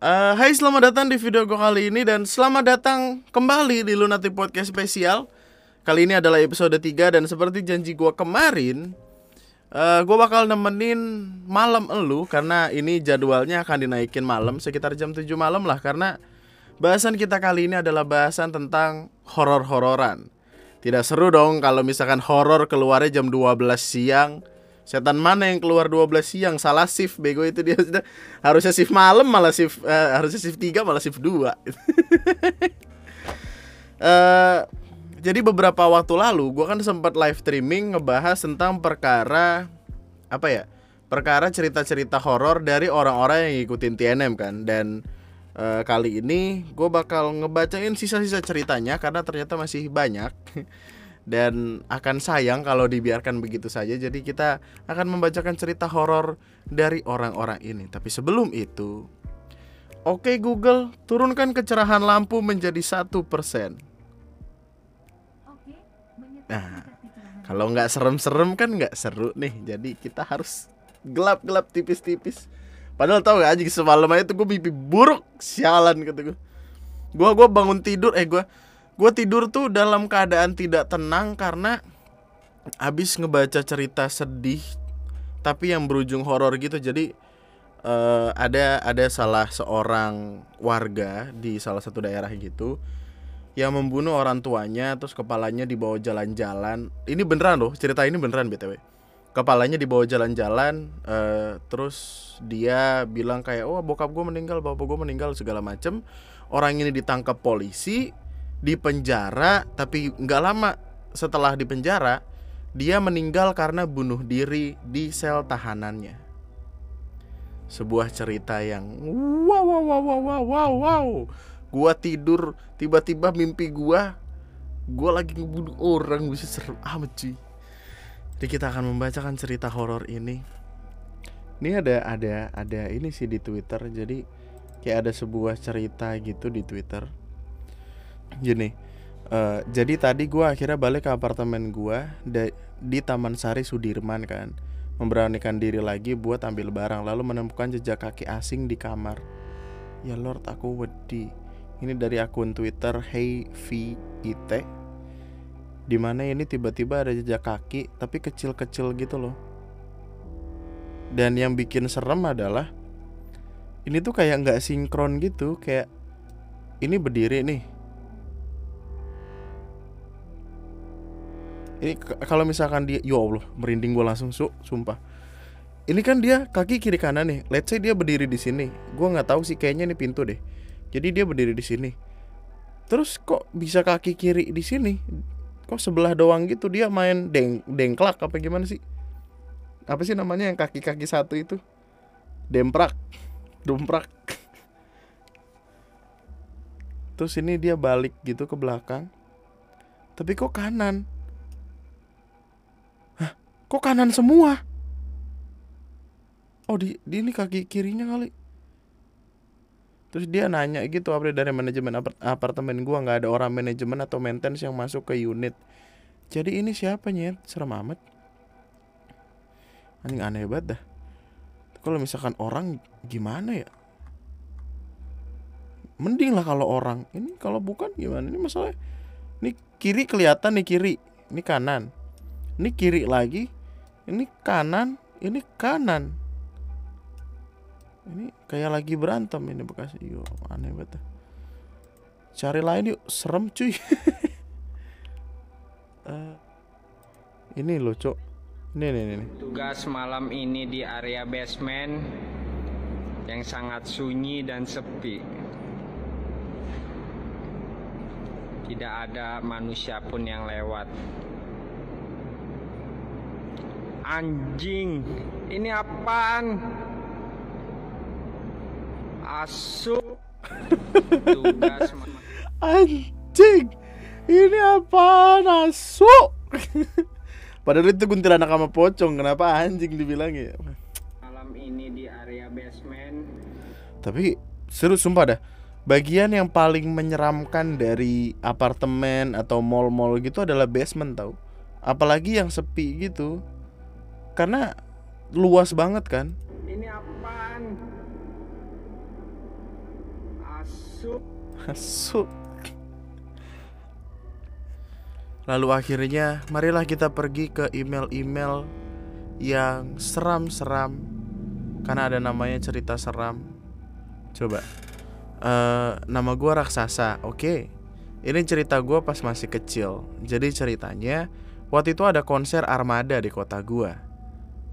Uh, hai selamat datang di video gue kali ini dan selamat datang kembali di Lunatic Podcast spesial. Kali ini adalah episode 3 dan seperti janji gue kemarin uh, Gue bakal nemenin malam elu karena ini jadwalnya akan dinaikin malam sekitar jam 7 malam lah. Karena bahasan kita kali ini adalah bahasan tentang horor-hororan. Tidak seru dong kalau misalkan horor keluarnya jam 12 siang Setan mana yang keluar 12 siang? Salah shift bego itu dia. Sudah. Harusnya shift malam malah shift uh, Harusnya shift 3 malah shift 2 uh, eh, Jadi beberapa waktu lalu Gue kan sempat live streaming Ngebahas tentang perkara Apa ya Perkara cerita-cerita horor Dari orang-orang yang ngikutin TNM kan. Dan uh, Kali ini Gue bakal ngebacain sisa-sisa ceritanya Karena ternyata masih banyak dan akan sayang kalau dibiarkan begitu saja. Jadi kita akan membacakan cerita horor dari orang-orang ini. Tapi sebelum itu, oke Google, turunkan kecerahan lampu menjadi satu persen. Nah, kalau nggak serem-serem kan nggak seru nih. Jadi kita harus gelap-gelap tipis-tipis. Padahal tau gak aja semalam aja tuh gue mimpi buruk sialan kata gue. Gue gue bangun tidur eh gue gue tidur tuh dalam keadaan tidak tenang karena habis ngebaca cerita sedih tapi yang berujung horor gitu. Jadi uh, ada ada salah seorang warga di salah satu daerah gitu yang membunuh orang tuanya terus kepalanya dibawa jalan-jalan. Ini beneran loh cerita ini beneran btw kepalanya dibawa jalan-jalan uh, terus dia bilang kayak oh bokap gue meninggal bapak gue meninggal segala macem. Orang ini ditangkap polisi di penjara tapi nggak lama setelah di penjara dia meninggal karena bunuh diri di sel tahanannya. Sebuah cerita yang wow wow wow wow wow wow. Gua tidur tiba-tiba mimpi gua gua lagi ngebunuh orang bisa seru amat cuy. Jadi kita akan membacakan cerita horor ini. Ini ada ada ada ini sih di Twitter. Jadi kayak ada sebuah cerita gitu di Twitter gini uh, jadi tadi gue akhirnya balik ke apartemen gue di Taman Sari Sudirman kan. Memberanikan diri lagi buat ambil barang lalu menemukan jejak kaki asing di kamar. Ya Lord aku wedi. Ini dari akun Twitter Hey V It di mana ini tiba-tiba ada jejak kaki tapi kecil-kecil gitu loh. Dan yang bikin serem adalah ini tuh kayak nggak sinkron gitu kayak ini berdiri nih ini kalau misalkan dia ya Allah merinding gue langsung su sumpah. Ini kan dia kaki kiri kanan nih let's say dia berdiri di sini. Gue nggak tahu sih kayaknya ini pintu deh. Jadi dia berdiri di sini. Terus kok bisa kaki kiri di sini? Kok sebelah doang gitu? Dia main deng dengklak apa gimana sih? Apa sih namanya yang kaki kaki satu itu? Demprak dumprak. Terus ini dia balik gitu ke belakang. Tapi kok kanan Kok kanan semua? Oh di, di ini kaki kirinya kali. Terus dia nanya gitu apa dari manajemen apartemen gua nggak ada orang manajemen atau maintenance yang masuk ke unit. Jadi ini siapa nyet? Serem amat. Anjing aneh banget dah. Kalau misalkan orang gimana ya? Mending lah kalau orang. Ini kalau bukan gimana? Ini masalah. Ini kiri kelihatan nih kiri. Ini kanan. Ini kiri lagi ini kanan ini kanan. Ini kayak lagi berantem ini bekas. Yo aneh banget. Cari lain yuk serem cuy. Uh, ini loh cok. Ini nih ini. Tugas malam ini di area basement yang sangat sunyi dan sepi. Tidak ada manusia pun yang lewat Anjing, ini apaan? Asu. Tugas. Anjing, ini apaan? Asu. Padahal itu kuntilanak sama pocong, kenapa anjing dibilang ya? Malam ini di area basement. Tapi seru sumpah dah. Bagian yang paling menyeramkan dari apartemen atau mall-mall gitu adalah basement tau. Apalagi yang sepi gitu karena luas banget kan ini apaan Masuk. Masuk. Lalu akhirnya marilah kita pergi ke email-email yang seram-seram karena ada namanya cerita seram. Coba. Eh nama gua Raksasa. Oke. Ini cerita gua pas masih kecil. Jadi ceritanya waktu itu ada konser Armada di kota gua.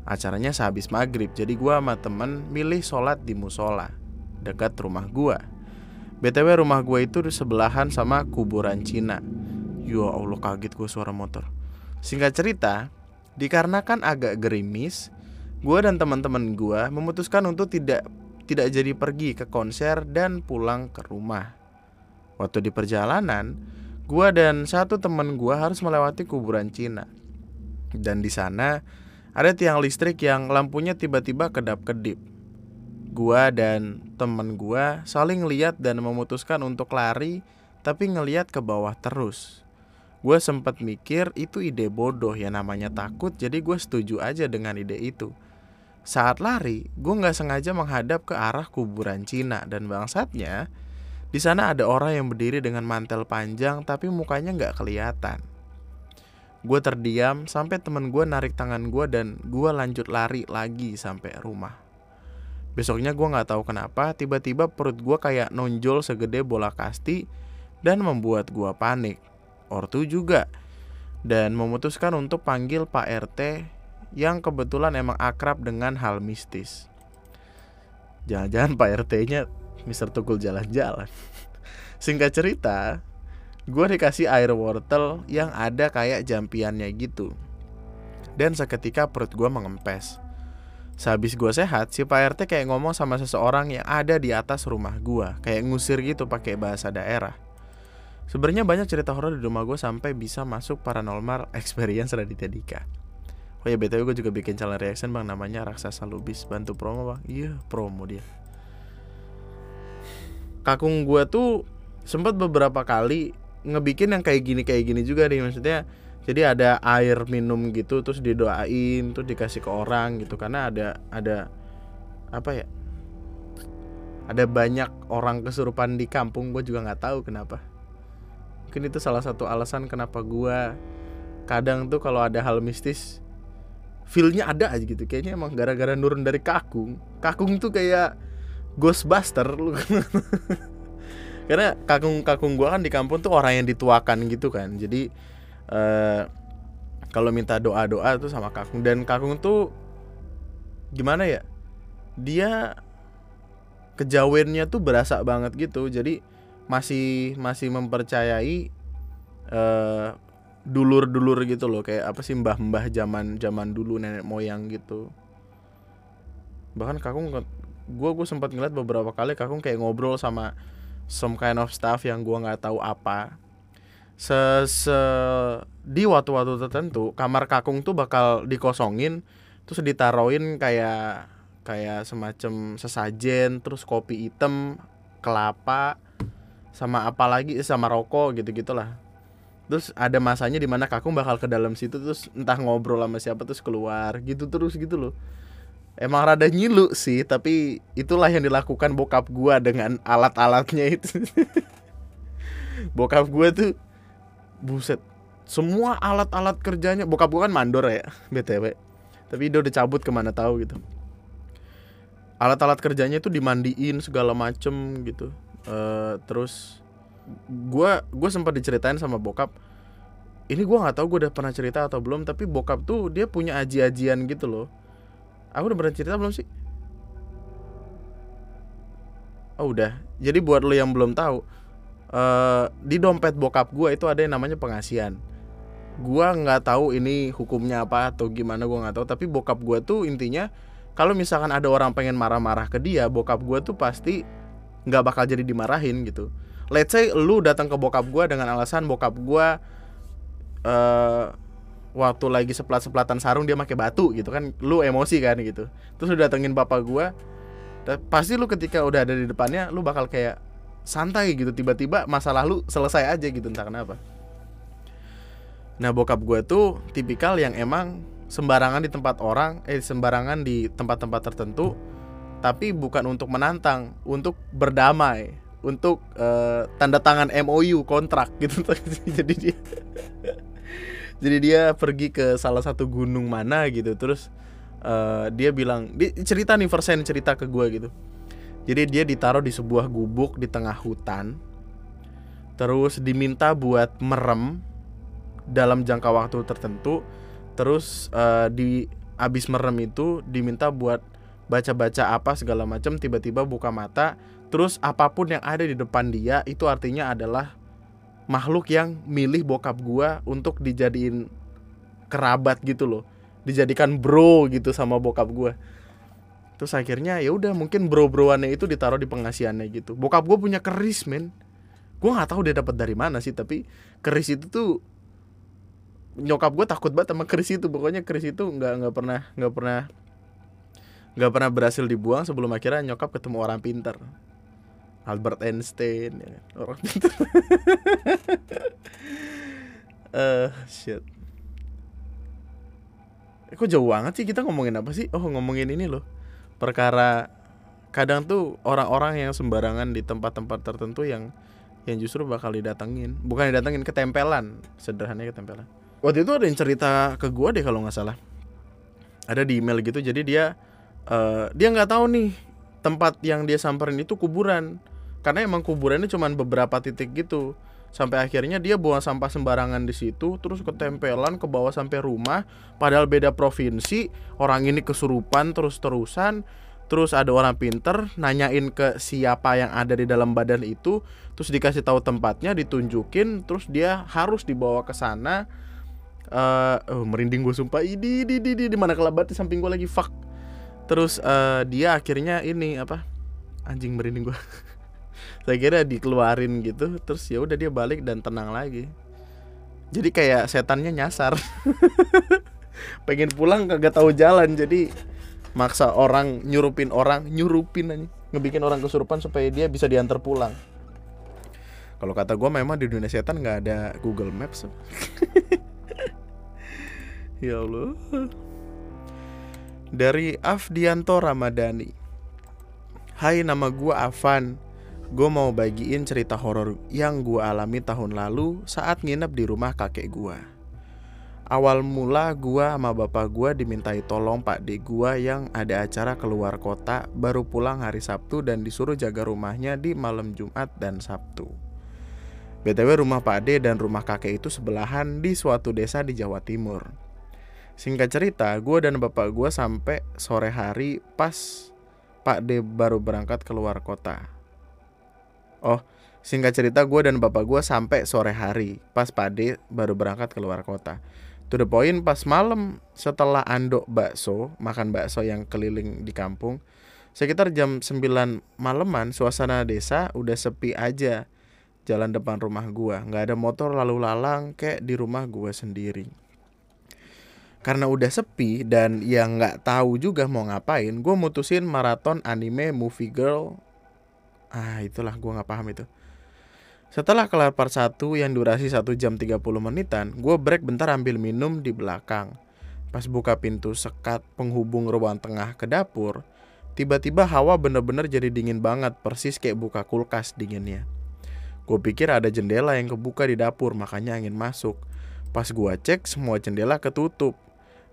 Acaranya sehabis maghrib. Jadi gua sama temen milih sholat di musola dekat rumah gua. BTW rumah gue itu di sebelahan sama kuburan Cina Ya Allah kaget gue suara motor Singkat cerita Dikarenakan agak gerimis Gue dan teman-teman gue memutuskan untuk tidak tidak jadi pergi ke konser dan pulang ke rumah Waktu di perjalanan Gue dan satu teman gue harus melewati kuburan Cina Dan di sana ada tiang listrik yang lampunya tiba-tiba kedap-kedip gua dan temen gua saling lihat dan memutuskan untuk lari tapi ngeliat ke bawah terus. Gue sempet mikir itu ide bodoh ya namanya takut jadi gue setuju aja dengan ide itu. Saat lari, gue nggak sengaja menghadap ke arah kuburan Cina dan bangsatnya di sana ada orang yang berdiri dengan mantel panjang tapi mukanya nggak kelihatan. Gue terdiam sampai temen gue narik tangan gue dan gue lanjut lari lagi sampai rumah. Besoknya gue nggak tahu kenapa tiba-tiba perut gue kayak nonjol segede bola kasti dan membuat gue panik. Ortu juga dan memutuskan untuk panggil Pak RT yang kebetulan emang akrab dengan hal mistis. Jangan-jangan Pak RT-nya Mister Tukul jalan-jalan. Singkat cerita, gue dikasih air wortel yang ada kayak jampiannya gitu. Dan seketika perut gue mengempes. Sehabis gue sehat, si Pak RT kayak ngomong sama seseorang yang ada di atas rumah gue, kayak ngusir gitu pakai bahasa daerah. Sebenarnya banyak cerita horor di rumah gue sampai bisa masuk paranormal experience Raditya Dika. Oh ya btw gue juga bikin channel reaction bang namanya Raksasa Lubis bantu promo bang. Iya promo dia. Kakung gue tuh sempat beberapa kali ngebikin yang kayak gini kayak gini juga nih maksudnya jadi ada air minum gitu terus didoain terus dikasih ke orang gitu karena ada ada apa ya ada banyak orang kesurupan di kampung gue juga nggak tahu kenapa. Mungkin itu salah satu alasan kenapa gue kadang tuh kalau ada hal mistis feelnya ada aja gitu. Kayaknya emang gara-gara nurun dari kakung. Kakung tuh kayak ghostbuster lu karena kakung kakung gue kan di kampung tuh orang yang dituakan gitu kan. Jadi uh, kalau minta doa doa tuh sama kakung. Dan kakung tuh gimana ya dia kejawennya tuh berasa banget gitu. Jadi masih masih mempercayai uh, dulur-dulur gitu loh. Kayak apa sih mbah-mbah zaman zaman dulu nenek moyang gitu. Bahkan kakung gue gue sempat ngeliat beberapa kali kakung kayak ngobrol sama some kind of stuff yang gue nggak tahu apa. Se, se di waktu-waktu tertentu kamar kakung tuh bakal dikosongin terus ditaruhin kayak kayak semacam sesajen terus kopi hitam kelapa sama apa lagi sama rokok gitu gitulah terus ada masanya di mana kakung bakal ke dalam situ terus entah ngobrol sama siapa terus keluar gitu terus gitu loh emang rada nyilu sih tapi itulah yang dilakukan bokap gua dengan alat-alatnya itu. Bokap gua tuh buset semua alat-alat kerjanya bokap gue kan mandor ya btw tapi dia udah cabut ke mana tahu gitu. Alat-alat kerjanya itu dimandiin segala macem gitu. Uh, terus gue gue sempat diceritain sama bokap ini gue nggak tahu gue udah pernah cerita atau belum tapi bokap tuh dia punya aji-ajian gitu loh aku udah pernah cerita belum sih? Oh udah. Jadi buat lo yang belum tahu uh, di dompet bokap gue itu ada yang namanya pengasian gue nggak tahu ini hukumnya apa atau gimana gue nggak tahu. Tapi bokap gue tuh intinya kalau misalkan ada orang pengen marah-marah ke dia bokap gue tuh pasti nggak bakal jadi dimarahin gitu. Let's say lu datang ke bokap gue dengan alasan bokap gue uh, waktu lagi seplat-seplatan sarung dia pakai batu gitu kan lu emosi kan gitu. Terus lu datengin bapak gue pasti lu ketika udah ada di depannya lu bakal kayak santai gitu. Tiba-tiba masa lalu selesai aja gitu entah kenapa. Nah bokap gue tuh tipikal yang emang sembarangan di tempat orang eh sembarangan di tempat-tempat tertentu tapi bukan untuk menantang untuk berdamai untuk uh, tanda tangan MOU kontrak gitu. Jadi dia jadi dia pergi ke salah satu gunung mana gitu terus uh, dia bilang dia cerita nih Versen cerita ke gue gitu. Jadi dia ditaruh di sebuah gubuk di tengah hutan terus diminta buat merem dalam jangka waktu tertentu terus uh, di abis merem itu diminta buat baca-baca apa segala macam tiba-tiba buka mata terus apa pun yang ada di depan dia itu artinya adalah makhluk yang milih bokap gua untuk dijadiin kerabat gitu loh. Dijadikan bro gitu sama bokap gua. Terus akhirnya ya udah mungkin bro broannya itu ditaruh di pengasihannya gitu. Bokap gua punya keris men. Gua nggak tahu dia dapat dari mana sih tapi keris itu tuh nyokap gue takut banget sama keris itu. Pokoknya keris itu nggak nggak pernah nggak pernah nggak pernah berhasil dibuang sebelum akhirnya nyokap ketemu orang pintar Albert Einstein ya, kan? orang pintar. Uh, shit. Eh, kok jauh banget sih kita ngomongin apa sih? Oh ngomongin ini loh. Perkara kadang tuh orang-orang yang sembarangan di tempat-tempat tertentu yang yang justru bakal didatengin. Bukan didatengin ketempelan. Sederhananya ketempelan. Waktu itu ada yang cerita ke gue deh kalau nggak salah. Ada di email gitu jadi dia uh, dia nggak tahu nih tempat yang dia samperin itu kuburan karena emang kuburannya cuma beberapa titik gitu. Sampai akhirnya dia buang sampah sembarangan di situ terus ketempelan ke bawah sampai rumah. Padahal beda provinsi orang ini kesurupan terus terusan terus ada orang pinter nanyain ke siapa yang ada di dalam badan itu. Terus dikasih tahu tempatnya ditunjukin terus dia harus dibawa ke sana. Uh, oh, merinding gue sumpah. Ini di di di di mana kelabat di samping gue lagi fuck. Terus uh, dia akhirnya ini apa? Anjing merinding gue saya kira dikeluarin gitu terus ya udah dia balik dan tenang lagi jadi kayak setannya nyasar pengen pulang kagak tahu jalan jadi maksa orang nyurupin orang nyurupin aja ngebikin orang kesurupan supaya dia bisa diantar pulang kalau kata gue memang di dunia setan nggak ada Google Maps Ya Allah. Dari Afdianto Ramadhani. Hai nama gue Avan. Gue mau bagiin cerita horor yang gue alami tahun lalu saat nginep di rumah kakek gue. Awal mula gue sama bapak gue dimintai tolong pak de gue yang ada acara keluar kota baru pulang hari Sabtu dan disuruh jaga rumahnya di malam Jumat dan Sabtu. BTW rumah Pak D dan rumah kakek itu sebelahan di suatu desa di Jawa Timur. Singkat cerita, gue dan bapak gue sampai sore hari pas Pak D baru berangkat keluar kota. Oh, singkat cerita gue dan bapak gue sampai sore hari pas Pak D baru berangkat keluar kota. To the point pas malam setelah andok bakso, makan bakso yang keliling di kampung, sekitar jam 9 maleman suasana desa udah sepi aja jalan depan rumah gua nggak ada motor lalu lalang kayak di rumah gua sendiri karena udah sepi dan yang nggak tahu juga mau ngapain gue mutusin maraton anime movie girl ah itulah gue nggak paham itu. Setelah kelar part 1 yang durasi 1 jam 30 menitan gue break bentar ambil minum di belakang. Pas buka pintu sekat penghubung ruang tengah ke dapur tiba-tiba hawa bener-bener jadi dingin banget persis kayak buka kulkas dinginnya. Gue pikir ada jendela yang kebuka di dapur makanya angin masuk. Pas gue cek semua jendela ketutup.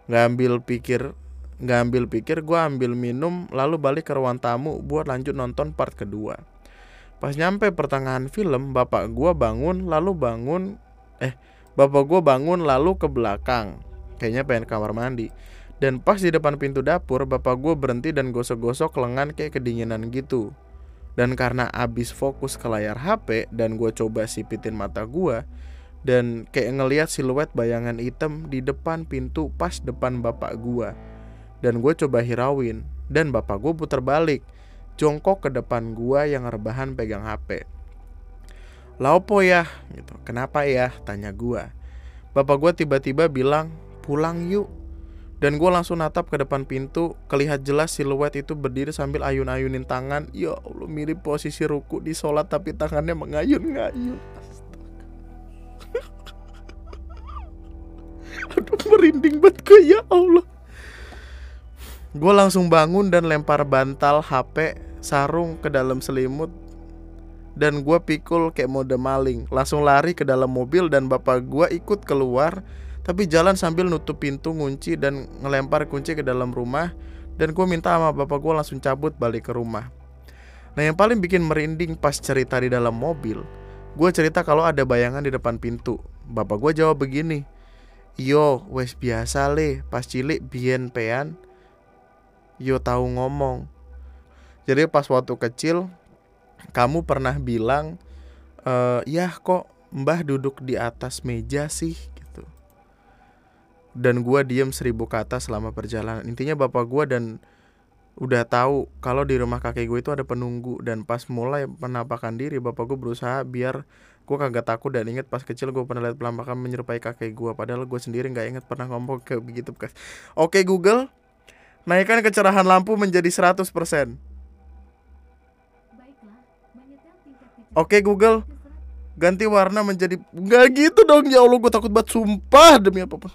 Ngambil pikir ngambil pikir gue ambil minum lalu balik ke ruang tamu buat lanjut nonton part kedua. Pas nyampe pertengahan film bapak gue bangun lalu bangun eh bapak gue bangun lalu ke belakang. Kayaknya pengen kamar mandi. Dan pas di depan pintu dapur bapak gue berhenti dan gosok-gosok lengan kayak kedinginan gitu. Dan karena abis fokus ke layar HP dan gue coba sipitin mata gue dan kayak ngelihat siluet bayangan hitam di depan pintu pas depan bapak gua dan gue coba hirauin. Dan bapak gue putar balik. Jongkok ke depan gua yang rebahan pegang HP Laupo ya gitu. Kenapa ya? tanya gua. Bapak gua tiba-tiba bilang pulang yuk. Dan gue langsung natap ke depan pintu kelihat jelas siluet itu berdiri sambil ayun-ayunin tangan. Ya Allah mirip posisi ruku di sholat tapi tangannya mengayun-ngayun. Aduh merinding banget gue ya Allah Gue langsung bangun dan lempar bantal HP sarung ke dalam selimut dan gua pikul kayak mode maling. Langsung lari ke dalam mobil dan bapak gua ikut keluar tapi jalan sambil nutup pintu ngunci dan ngelempar kunci ke dalam rumah dan gue minta sama bapak gue langsung cabut balik ke rumah. Nah yang paling bikin merinding pas cerita di dalam mobil, gue cerita kalau ada bayangan di depan pintu. Bapak gue jawab begini, Yo, wes biasa le, pas cilik bien pean, yo tahu ngomong. Jadi pas waktu kecil, kamu pernah bilang, e, ya kok mbah duduk di atas meja sih gitu. Dan gue diem seribu kata selama perjalanan. Intinya bapak gue dan udah tahu kalau di rumah kakek gue itu ada penunggu dan pas mulai penampakan diri bapak gue berusaha biar gue kagak takut dan inget pas kecil gue pernah lihat penampakan menyerupai kakek gue padahal gue sendiri nggak inget pernah ngomong ke begitu oke Google naikkan kecerahan lampu menjadi 100% oke Google ganti warna menjadi nggak gitu dong ya Allah gue takut banget sumpah demi apa apa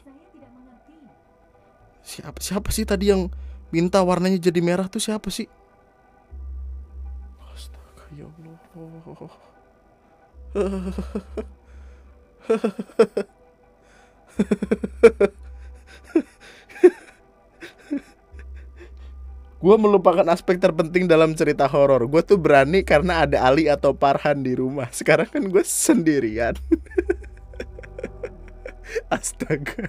siapa siapa sih tadi yang minta warnanya jadi merah tuh siapa sih? Astaga ya Allah. Gue melupakan aspek terpenting dalam cerita horor. Gue tuh berani karena ada Ali atau Parhan di rumah. Sekarang kan gue sendirian. Astaga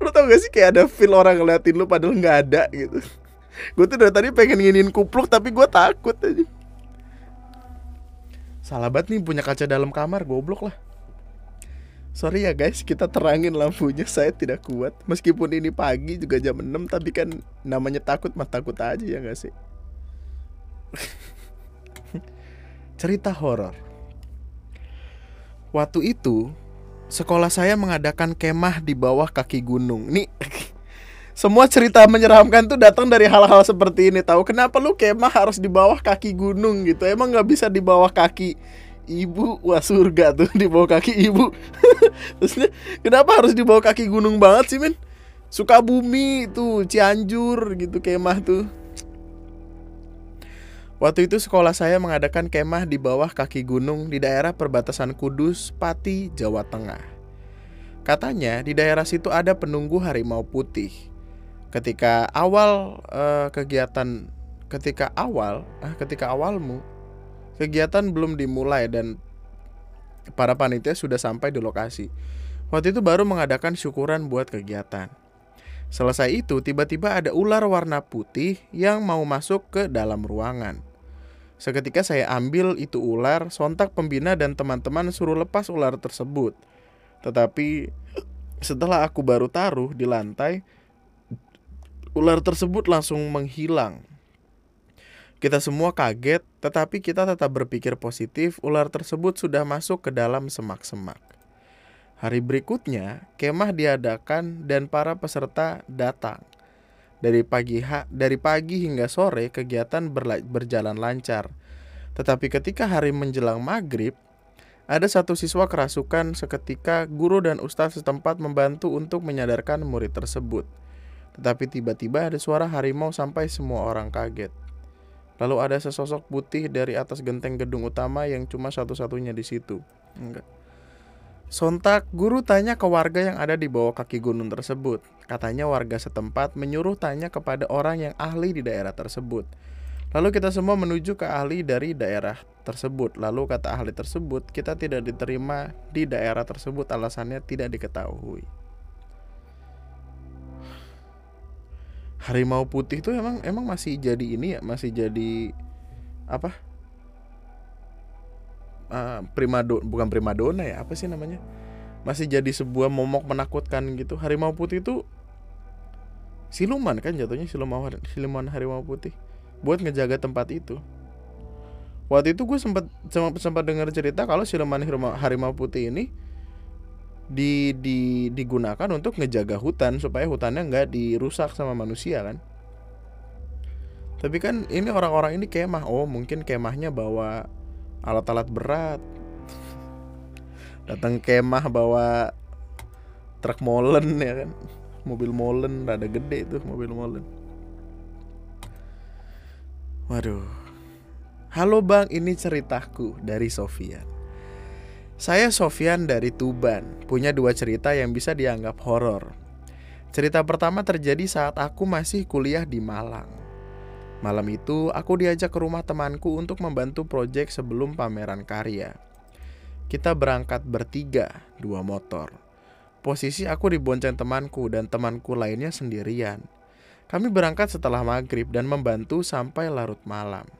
Lu tau gak sih kayak ada feel orang ngeliatin lu padahal nggak ada gitu Gue tuh dari tadi pengen nginin kupluk tapi gue takut aja Salah banget nih punya kaca dalam kamar goblok lah Sorry ya guys, kita terangin lampunya Saya tidak kuat Meskipun ini pagi juga jam 6 Tapi kan namanya takut mah takut aja ya gak sih Cerita horor Waktu itu sekolah saya mengadakan kemah di bawah kaki gunung. Nih, semua cerita menyeramkan tuh datang dari hal-hal seperti ini. Tahu kenapa lu kemah harus di bawah kaki gunung gitu? Emang nggak bisa di bawah kaki ibu? Wah surga tuh di bawah kaki ibu. Terusnya kenapa harus di bawah kaki gunung banget sih men? Sukabumi tuh Cianjur gitu kemah tuh. Waktu itu sekolah saya mengadakan kemah di bawah kaki gunung di daerah perbatasan Kudus, Pati, Jawa Tengah. Katanya di daerah situ ada penunggu harimau putih. Ketika awal uh, kegiatan ketika awal ah ketika awalmu kegiatan belum dimulai dan para panitia sudah sampai di lokasi. Waktu itu baru mengadakan syukuran buat kegiatan. Selesai itu, tiba-tiba ada ular warna putih yang mau masuk ke dalam ruangan. Seketika saya ambil itu ular, sontak pembina dan teman-teman suruh lepas ular tersebut. Tetapi setelah aku baru taruh di lantai, ular tersebut langsung menghilang. Kita semua kaget, tetapi kita tetap berpikir positif. Ular tersebut sudah masuk ke dalam semak-semak. Hari berikutnya, kemah diadakan dan para peserta datang. Dari pagi ha dari pagi hingga sore kegiatan berjalan lancar. Tetapi ketika hari menjelang maghrib, ada satu siswa kerasukan seketika guru dan ustadz setempat membantu untuk menyadarkan murid tersebut. Tetapi tiba-tiba ada suara harimau sampai semua orang kaget. Lalu ada sesosok putih dari atas genteng gedung utama yang cuma satu-satunya di situ. Enggak. Sontak, guru tanya ke warga yang ada di bawah kaki gunung tersebut. Katanya warga setempat menyuruh tanya kepada orang yang ahli di daerah tersebut. Lalu kita semua menuju ke ahli dari daerah tersebut. Lalu kata ahli tersebut, kita tidak diterima di daerah tersebut alasannya tidak diketahui. Harimau putih itu emang emang masih jadi ini ya, masih jadi apa? uh, primado bukan primadona ya apa sih namanya? Masih jadi sebuah momok menakutkan gitu. Harimau putih itu siluman kan jatuhnya siluman siluman harimau putih buat ngejaga tempat itu. Waktu itu gue sempat sempat dengar cerita kalau siluman harimau putih ini di, di digunakan untuk ngejaga hutan supaya hutannya nggak dirusak sama manusia kan? Tapi kan ini orang-orang ini kemah oh mungkin kemahnya bawa alat-alat berat. Datang kemah bawa truk molen ya kan? Mobil molen rada gede tuh mobil molen. Waduh. Halo bang, ini ceritaku dari Sofian. Saya Sofian dari Tuban, punya dua cerita yang bisa dianggap horor. Cerita pertama terjadi saat aku masih kuliah di Malang. Malam itu, aku diajak ke rumah temanku untuk membantu proyek sebelum pameran karya. Kita berangkat bertiga, dua motor. Posisi aku dibonceng temanku dan temanku lainnya sendirian. Kami berangkat setelah maghrib dan membantu sampai larut malam.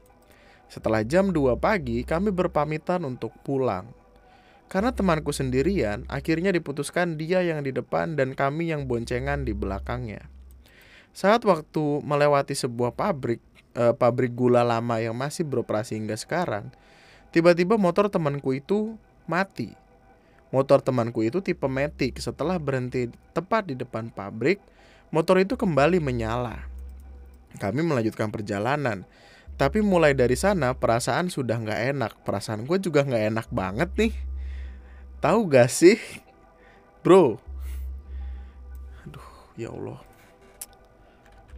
Setelah jam 2 pagi, kami berpamitan untuk pulang. Karena temanku sendirian, akhirnya diputuskan dia yang di depan dan kami yang boncengan di belakangnya. Saat waktu melewati sebuah pabrik, eh, pabrik gula lama yang masih beroperasi hingga sekarang, tiba-tiba motor temanku itu mati Motor temanku itu tipe Matic. Setelah berhenti tepat di depan pabrik, motor itu kembali menyala. Kami melanjutkan perjalanan. Tapi mulai dari sana perasaan sudah nggak enak. Perasaan gue juga nggak enak banget nih. Tahu gak sih, bro? Aduh, ya Allah.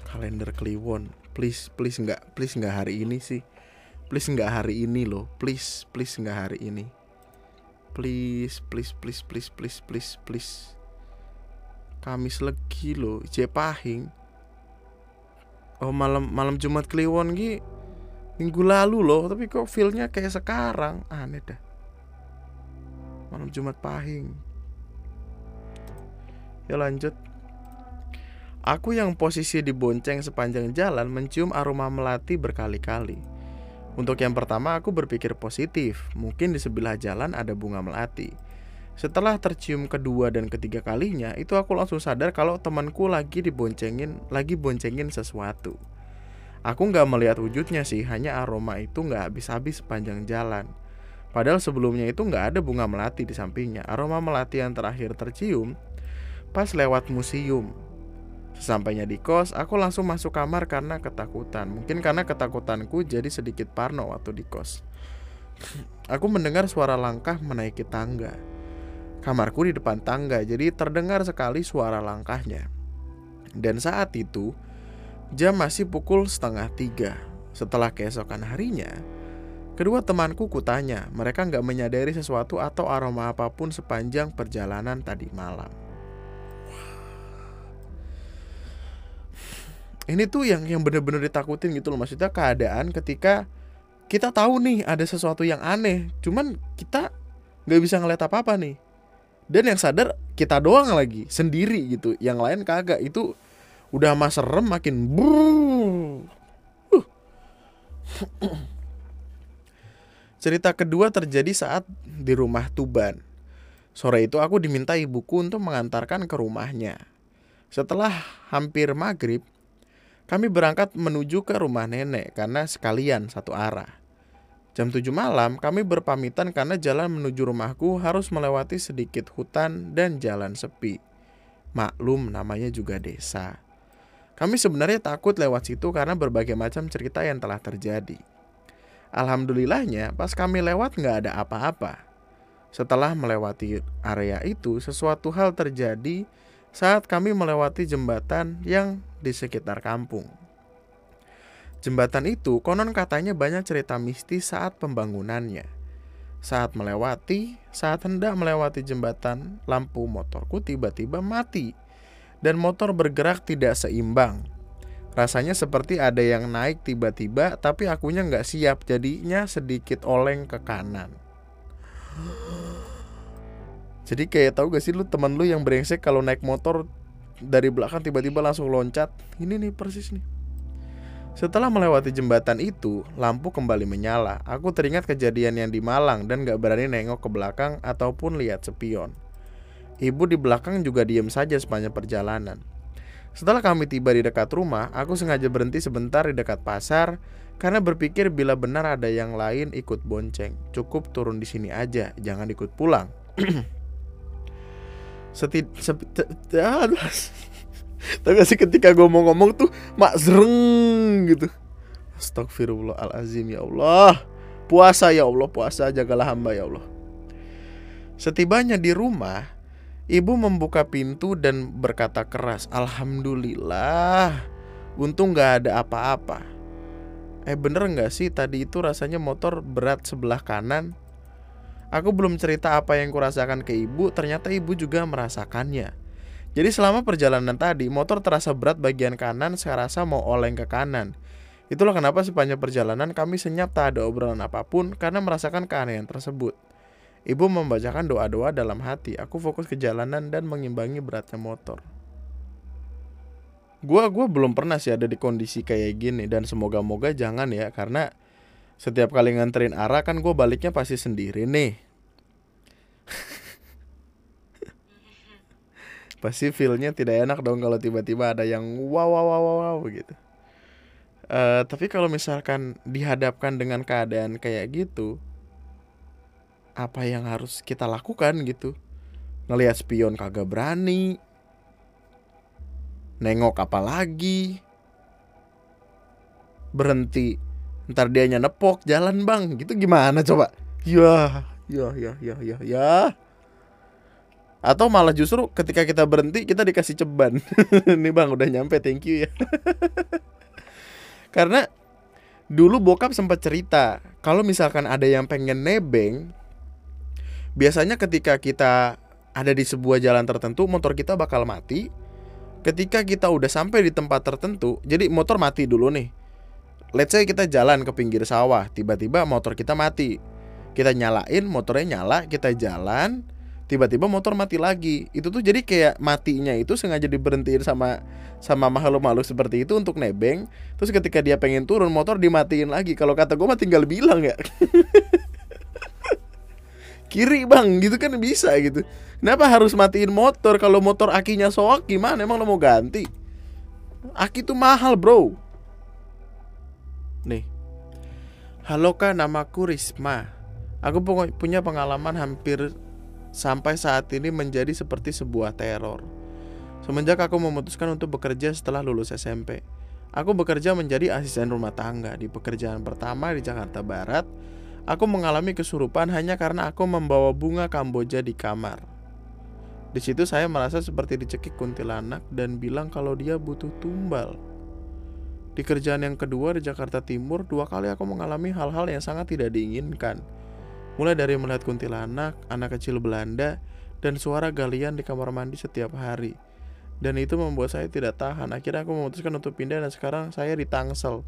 Kalender Kliwon, please, please nggak, please nggak hari ini sih. Please nggak hari ini loh, please, please nggak hari ini. Please please please please please please please. Kamis Legi lo Jepahing Oh malam malam Jumat Kliwon ki minggu lalu loh tapi kok feelnya kayak sekarang. Aneh dah malam Jumat Pahing ya lanjut aku yang posisi di bonceng sepanjang jalan mencium aroma melati berkali-kali untuk yang pertama aku berpikir positif, mungkin di sebelah jalan ada bunga melati. Setelah tercium kedua dan ketiga kalinya, itu aku langsung sadar kalau temanku lagi diboncengin, lagi boncengin sesuatu. Aku nggak melihat wujudnya sih, hanya aroma itu nggak habis-habis sepanjang jalan. Padahal sebelumnya itu nggak ada bunga melati di sampingnya. Aroma melati yang terakhir tercium pas lewat museum. Sesampainya di kos, aku langsung masuk kamar karena ketakutan. Mungkin karena ketakutanku jadi sedikit parno waktu di kos. Aku mendengar suara langkah menaiki tangga. Kamarku di depan tangga, jadi terdengar sekali suara langkahnya. Dan saat itu, jam masih pukul setengah tiga. Setelah keesokan harinya, kedua temanku kutanya, mereka nggak menyadari sesuatu atau aroma apa pun sepanjang perjalanan tadi malam. ini tuh yang yang bener-bener ditakutin gitu loh maksudnya keadaan ketika kita tahu nih ada sesuatu yang aneh cuman kita nggak bisa ngeliat apa apa nih dan yang sadar kita doang lagi sendiri gitu yang lain kagak itu udah mas serem makin uh. cerita kedua terjadi saat di rumah Tuban sore itu aku diminta ibuku untuk mengantarkan ke rumahnya setelah hampir maghrib kami berangkat menuju ke rumah nenek karena sekalian satu arah. Jam 7 malam kami berpamitan karena jalan menuju rumahku harus melewati sedikit hutan dan jalan sepi. Maklum namanya juga desa. Kami sebenarnya takut lewat situ karena berbagai macam cerita yang telah terjadi. Alhamdulillahnya pas kami lewat nggak ada apa-apa. Setelah melewati area itu, sesuatu hal terjadi saat kami melewati jembatan yang di sekitar kampung. Jembatan itu konon katanya banyak cerita mistis saat pembangunannya. Saat melewati, saat hendak melewati jembatan, lampu motorku tiba-tiba mati dan motor bergerak tidak seimbang. Rasanya seperti ada yang naik tiba-tiba, tapi akunya nggak siap, jadinya sedikit oleng ke kanan. Jadi kayak tahu gak sih lu teman lu yang brengsek kalau naik motor dari belakang tiba-tiba langsung loncat. Ini nih persis nih. Setelah melewati jembatan itu, lampu kembali menyala. Aku teringat kejadian yang di Malang dan gak berani nengok ke belakang ataupun lihat sepion. Ibu di belakang juga diem saja sepanjang perjalanan. Setelah kami tiba di dekat rumah, aku sengaja berhenti sebentar di dekat pasar karena berpikir bila benar ada yang lain ikut bonceng, cukup turun di sini aja, jangan ikut pulang. Setid. Tapi sih ketika gue mau ngomong tuh mak zreng gitu. Astagfirullahalazim ya Allah. Puasa ya Allah, puasa jagalah hamba ya Allah. Setibanya di rumah, ibu membuka pintu dan berkata keras, "Alhamdulillah, untung gak ada apa-apa." Eh bener nggak sih tadi itu rasanya motor berat sebelah kanan? Aku belum cerita apa yang kurasakan ke ibu, ternyata ibu juga merasakannya. Jadi selama perjalanan tadi, motor terasa berat bagian kanan, saya rasa mau oleng ke kanan. Itulah kenapa sepanjang perjalanan kami senyap tak ada obrolan apa pun karena merasakan keanehan tersebut. Ibu membacakan doa-doa dalam hati. Aku fokus ke jalanan dan mengimbangi beratnya motor. Gua gua belum pernah sih ada di kondisi kayak gini dan semoga-moga jangan ya karena setiap kali nganterin arah kan gue baliknya pasti sendiri nih. pasti feelnya tidak enak dong kalau tiba-tiba ada yang wow wow wow wow, wow gitu. Uh, tapi kalau misalkan dihadapkan dengan keadaan kayak gitu, apa yang harus kita lakukan gitu? Ngelihat spion kagak berani, nengok apa lagi. Berhenti. Ntar dia nepok jalan bang. Gitu gimana coba? Ya ya ya ya ya ya. Atau malah justru ketika kita berhenti kita dikasih ceban. Nih bang udah nyampe. Thank you ya. Karena dulu bokap sempat cerita kalau misalkan ada yang pengen nebeng biasanya ketika kita ada di sebuah jalan tertentu motor kita bakal mati ketika kita udah sampai di tempat tertentu, jadi motor mati dulu nih. Let's say kita jalan ke pinggir sawah, tiba-tiba motor kita mati. Kita nyalain, motornya nyala, kita jalan, tiba-tiba motor mati lagi. Itu tuh jadi kayak matinya itu sengaja diberhentiin sama sama makhluk-makhluk seperti itu untuk nebeng. Terus ketika dia pengen turun, motor dimatiin lagi. Kalau kata gue mah tinggal bilang ya. Kiri bang, gitu kan bisa gitu. Kenapa harus matiin motor kalau motor akinya soak gimana? Emang lo mau ganti? Aki tuh mahal bro. Nih. Halo kak, namaku Risma. Aku punya pengalaman hampir sampai saat ini menjadi seperti sebuah teror. Semenjak aku memutuskan untuk bekerja setelah lulus SMP. Aku bekerja menjadi asisten rumah tangga di pekerjaan pertama di Jakarta Barat. Aku mengalami kesurupan hanya karena aku membawa bunga kamboja di kamar. Di situ saya merasa seperti dicekik kuntilanak dan bilang kalau dia butuh tumbal. Di kerjaan yang kedua di Jakarta Timur, dua kali aku mengalami hal-hal yang sangat tidak diinginkan. Mulai dari melihat kuntilanak, anak kecil Belanda, dan suara galian di kamar mandi setiap hari. Dan itu membuat saya tidak tahan. Akhirnya aku memutuskan untuk pindah dan sekarang saya di Tangsel.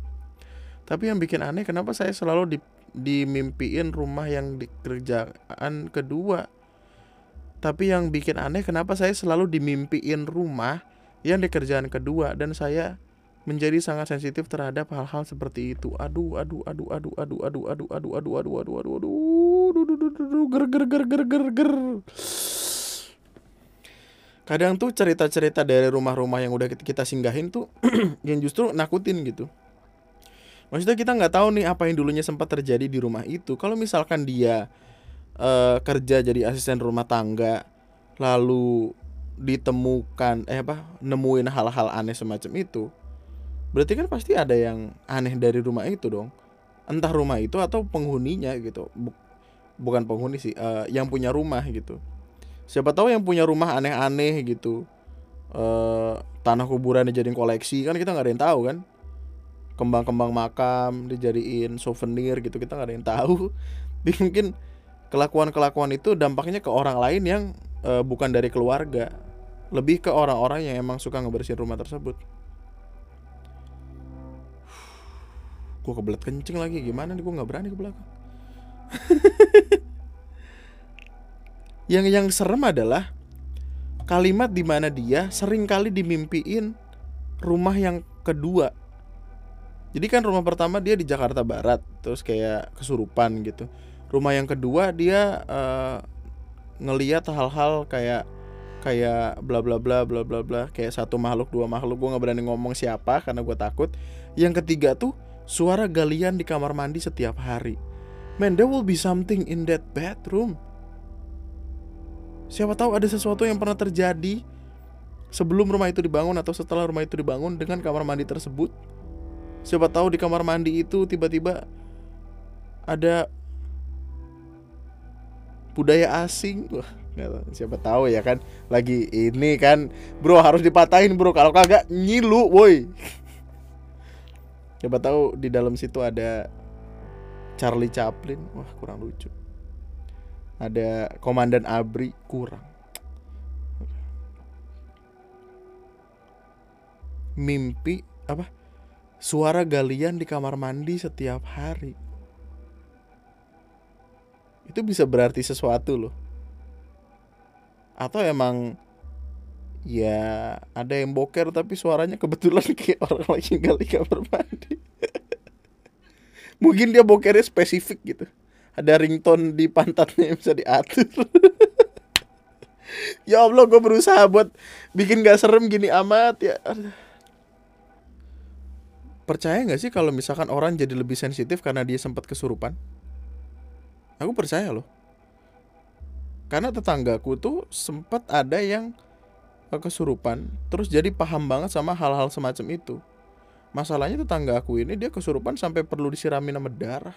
Tapi yang bikin aneh kenapa saya selalu di, dimimpiin rumah yang di kerjaan kedua tapi yang bikin aneh kenapa saya selalu dimimpiin rumah yang di kerjaan kedua dan saya menjadi sangat sensitif terhadap hal-hal seperti itu. Aduh, aduh, aduh, aduh, aduh, aduh, aduh, aduh, aduh, aduh, aduh, aduh, aduh, aduh, ger, ger, ger, ger, ger, ger. Kadang tuh cerita-cerita dari rumah-rumah yang udah kita singgahin tuh yang justru nakutin gitu. Maksudnya kita nggak tahu nih apa yang dulunya sempat terjadi di rumah itu. Kalau misalkan dia uh, kerja jadi asisten rumah tangga lalu ditemukan eh apa nemuin hal-hal aneh semacam itu berarti kan pasti ada yang aneh dari rumah itu dong. Entah rumah itu atau penghuninya gitu. Bukan penghuni sih uh, yang punya rumah gitu. Siapa tahu yang punya rumah aneh-aneh gitu. Uh, tanah kuburan dijadiin koleksi kan kita nggak ada yang tahu kan kembang-kembang makam dijadiin souvenir gitu kita nggak ada yang tahu. Mungkin kelakuan-kelakuan itu dampaknya ke orang lain yang uh, bukan dari keluarga. Lebih ke orang-orang yang emang suka ngebersihin rumah tersebut. Gue kebelet kencing lagi gimana nih? Gue nggak berani ke belakang. Yang yang serem adalah kalimat di mana dia sering kali dimimpiin rumah yang kedua jadi kan rumah pertama dia di Jakarta Barat terus kayak kesurupan gitu. Rumah yang kedua dia uh, ngeliat hal-hal kayak kayak bla bla bla bla bla bla kayak satu makhluk dua makhluk gue nggak berani ngomong siapa karena gue takut. Yang ketiga tuh suara galian di kamar mandi setiap hari. Man there will be something in that bedroom siapa tahu ada sesuatu yang pernah terjadi sebelum rumah itu dibangun atau setelah rumah itu dibangun dengan kamar mandi tersebut siapa tahu di kamar mandi itu tiba-tiba ada budaya asing wah siapa tahu ya kan lagi ini kan bro harus dipatahin bro kalau kagak nyilu woi Coba tahu di dalam situ ada Charlie Chaplin, wah kurang lucu. Ada Komandan Abri, kurang. Mimpi apa? Suara galian di kamar mandi setiap hari. Itu bisa berarti sesuatu loh. Atau emang ya ada yang boker tapi suaranya kebetulan kayak orang lagi gali kamar mandi mungkin dia bokernya spesifik gitu ada ringtone di pantatnya yang bisa diatur ya Allah gue berusaha buat bikin gak serem gini amat ya percaya nggak sih kalau misalkan orang jadi lebih sensitif karena dia sempat kesurupan? Aku percaya loh. Karena tetanggaku tuh sempat ada yang kesurupan terus jadi paham banget sama hal-hal semacam itu. Masalahnya tetangga aku ini dia kesurupan sampai perlu disiramin sama darah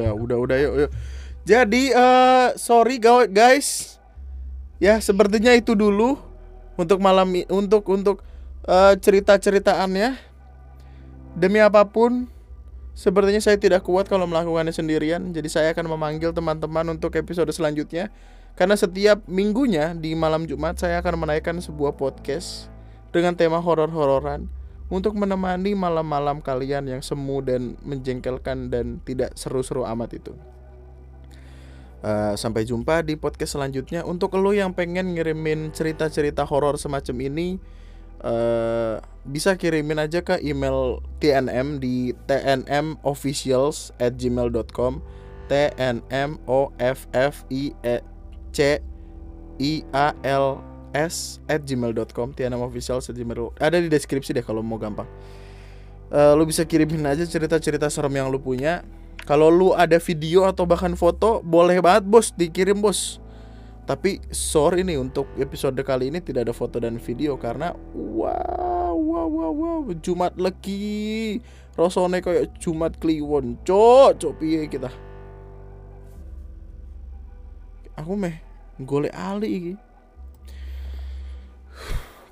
ya udah udah yuk yuk. Jadi eh sorry guys. Ya sepertinya itu dulu untuk malam untuk untuk eh, cerita-ceritaannya. Demi apa pun sepertinya saya tidak kuat kalau melakukannya sendirian. Jadi saya akan memanggil teman-teman untuk episode selanjutnya. Karena setiap minggunya di malam Jumat saya akan menaikkan sebuah podcast dengan tema horor-hororan untuk menemani malam-malam kalian yang semu dan menjengkelkan dan tidak seru-seru amat itu. Eh, sampai jumpa di podcast selanjutnya. Untuk lo yang pengen ngirimin cerita-cerita horor semacam ini, eh, bisa kirimin aja ke email TNM di tnmofficials at gmail.com tnm o f f i e c i a l s at gmail.com tnmofficials at gmail ada di deskripsi deh kalau mau gampang. Eh, lu bisa kirimin aja cerita-cerita serem yang lu punya. Kalau lu ada video atau bahkan foto boleh banget bos. Dikirim bos. Tapi sorry nih untuk episode kali ini tidak ada foto dan video karena wow wow wow wow Jumat legi. Rasane kayak Jumat Kliwon. Cok cok piye kita? Aku meh golek ali iki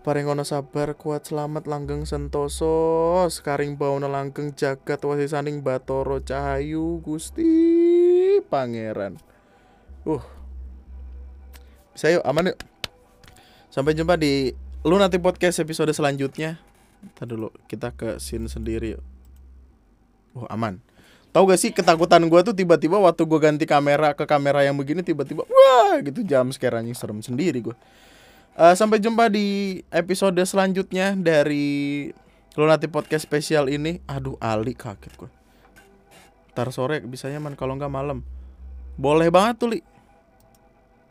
Parengono sabar kuat selamat langgeng sentoso. Sekaring bauna langgeng jagat wasisaning batoro cahayu Gusti Pangeran. Uh. Bisa yuk aman yuk. Sampai jumpa di Lu nanti podcast episode selanjutnya. Ntar dulu kita ke scene sendiri yuk. Oh aman. Tahu gak sih ketakutan gue tuh tiba-tiba waktu gue ganti kamera ke kamera yang begini tiba-tiba wah gitu jam sekarang serem sendiri gue. Eh, sampai jumpa di episode selanjutnya dari Lunati Podcast spesial ini. Aduh, Ali kaget gue. Ntar sore bisanya man kalau nggak malam. Boleh banget tuh, Li.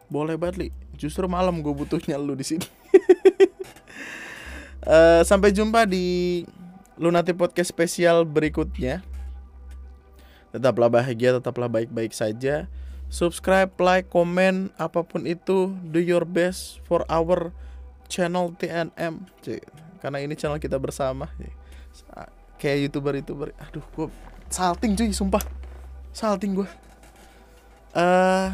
Boleh banget, Li. Justru malam gue butuhnya lu di sini. Eh, sampai jumpa di Lunati Podcast spesial berikutnya. Tetaplah bahagia, tetaplah baik-baik saja. Subscribe, like, komen, apa pun itu, do your best for our channel TNM. Karena ini channel kita bersama. Sa- Kayak youtuber-youtuber. Aduh, gue salting cuy, sumpah. Salting gue. Eh,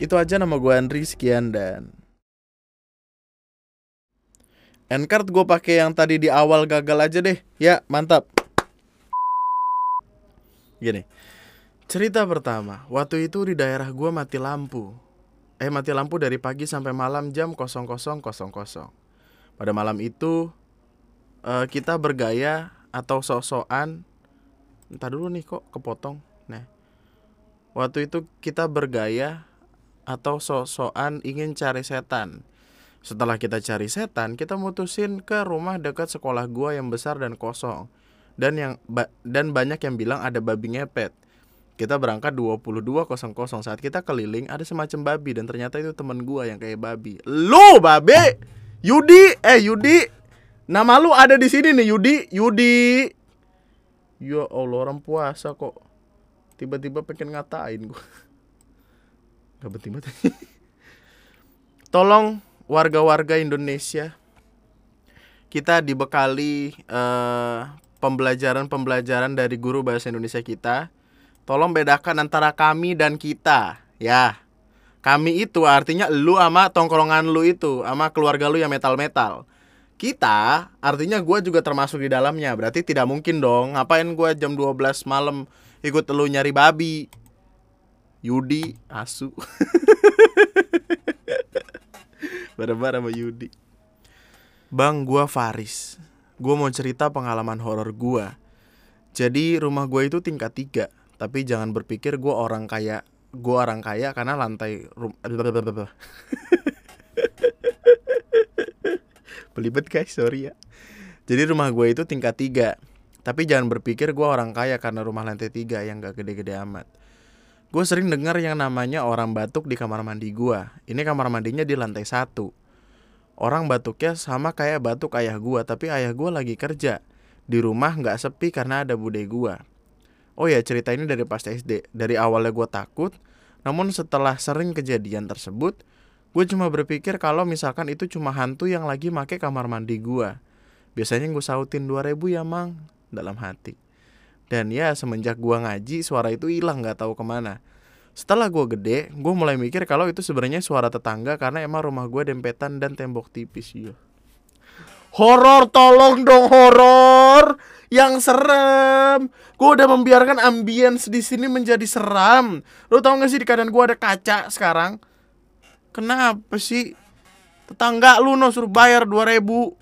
itu aja nama gue Andri sekian dan Endcard gue pakai yang tadi di awal gagal aja deh. Ya, mantap. Gini. Cerita pertama, waktu itu di daerah gua mati lampu. Eh mati lampu dari pagi sampai malam jam 00.00. Pada malam itu eh, kita bergaya atau sok-sokan. Entar dulu nih kok kepotong. Nah. Waktu itu kita bergaya atau sok-sokan ingin cari setan. Setelah kita cari setan, kita mutusin ke rumah dekat sekolah gua yang besar dan kosong. Dan yang ba- dan banyak yang bilang ada babi ngepet. Kita berangkat 22.00 saat kita keliling ada semacam babi dan ternyata itu temen gua yang kayak babi. Lu babe, Yudi, eh Yudi, nama lu ada di sini nih Yudi, Yudi. Ya Allah orang puasa kok tiba-tiba pengen ngatain gua. Gak penting banget. Tolong warga-warga Indonesia kita dibekali eh, pembelajaran-pembelajaran dari guru bahasa Indonesia kita Tolong bedakan antara kami dan kita, ya. Kami itu artinya lu sama tongkrongan lu itu, sama keluarga lu yang metal-metal. Kita artinya gua juga termasuk di dalamnya. Berarti tidak mungkin dong. Ngapain gua jam 12 malam ikut lu nyari babi? Yudi, asu. Bareng-bareng sama Yudi. Bang, gua Faris. Gua mau cerita pengalaman horor gua. Jadi rumah gua itu tingkat tiga, tapi jangan berpikir gua orang kaya. Gua orang kaya karena lantai rum Belibet guys, sorry ya. Jadi rumah gue itu tingkat tiga, tapi jangan berpikir gua orang kaya karena rumah lantai tiga yang gak gede-gede amat. Gue sering dengar yang namanya orang batuk di kamar mandi gua. Ini kamar mandinya di lantai satu. Orang batuknya sama kayak batuk ayah gua, tapi ayah gua lagi kerja. Di rumah nggak sepi karena ada bude gua. Oh ya, cerita ini dari pas SD. Dari awalnya gua takut, namun setelah sering kejadian tersebut, gue cuma berpikir kalau misalkan itu cuma hantu yang lagi make kamar mandi gua. Biasanya gue sautin 2000 ya mang dalam hati. Dan ya semenjak gua ngaji suara itu hilang nggak tahu ke mana. Setelah gua gede, gue mulai mikir kalau itu sebenarnya suara tetangga karena emang rumah gua dempetan dan tembok tipis ya. Horor tolong dong horor yang serem. Gue udah membiarkan ambience di sini menjadi seram. Lo tau gak sih di keadaan gue ada kaca sekarang? Kenapa sih? Tetangga lu no suruh bayar 2000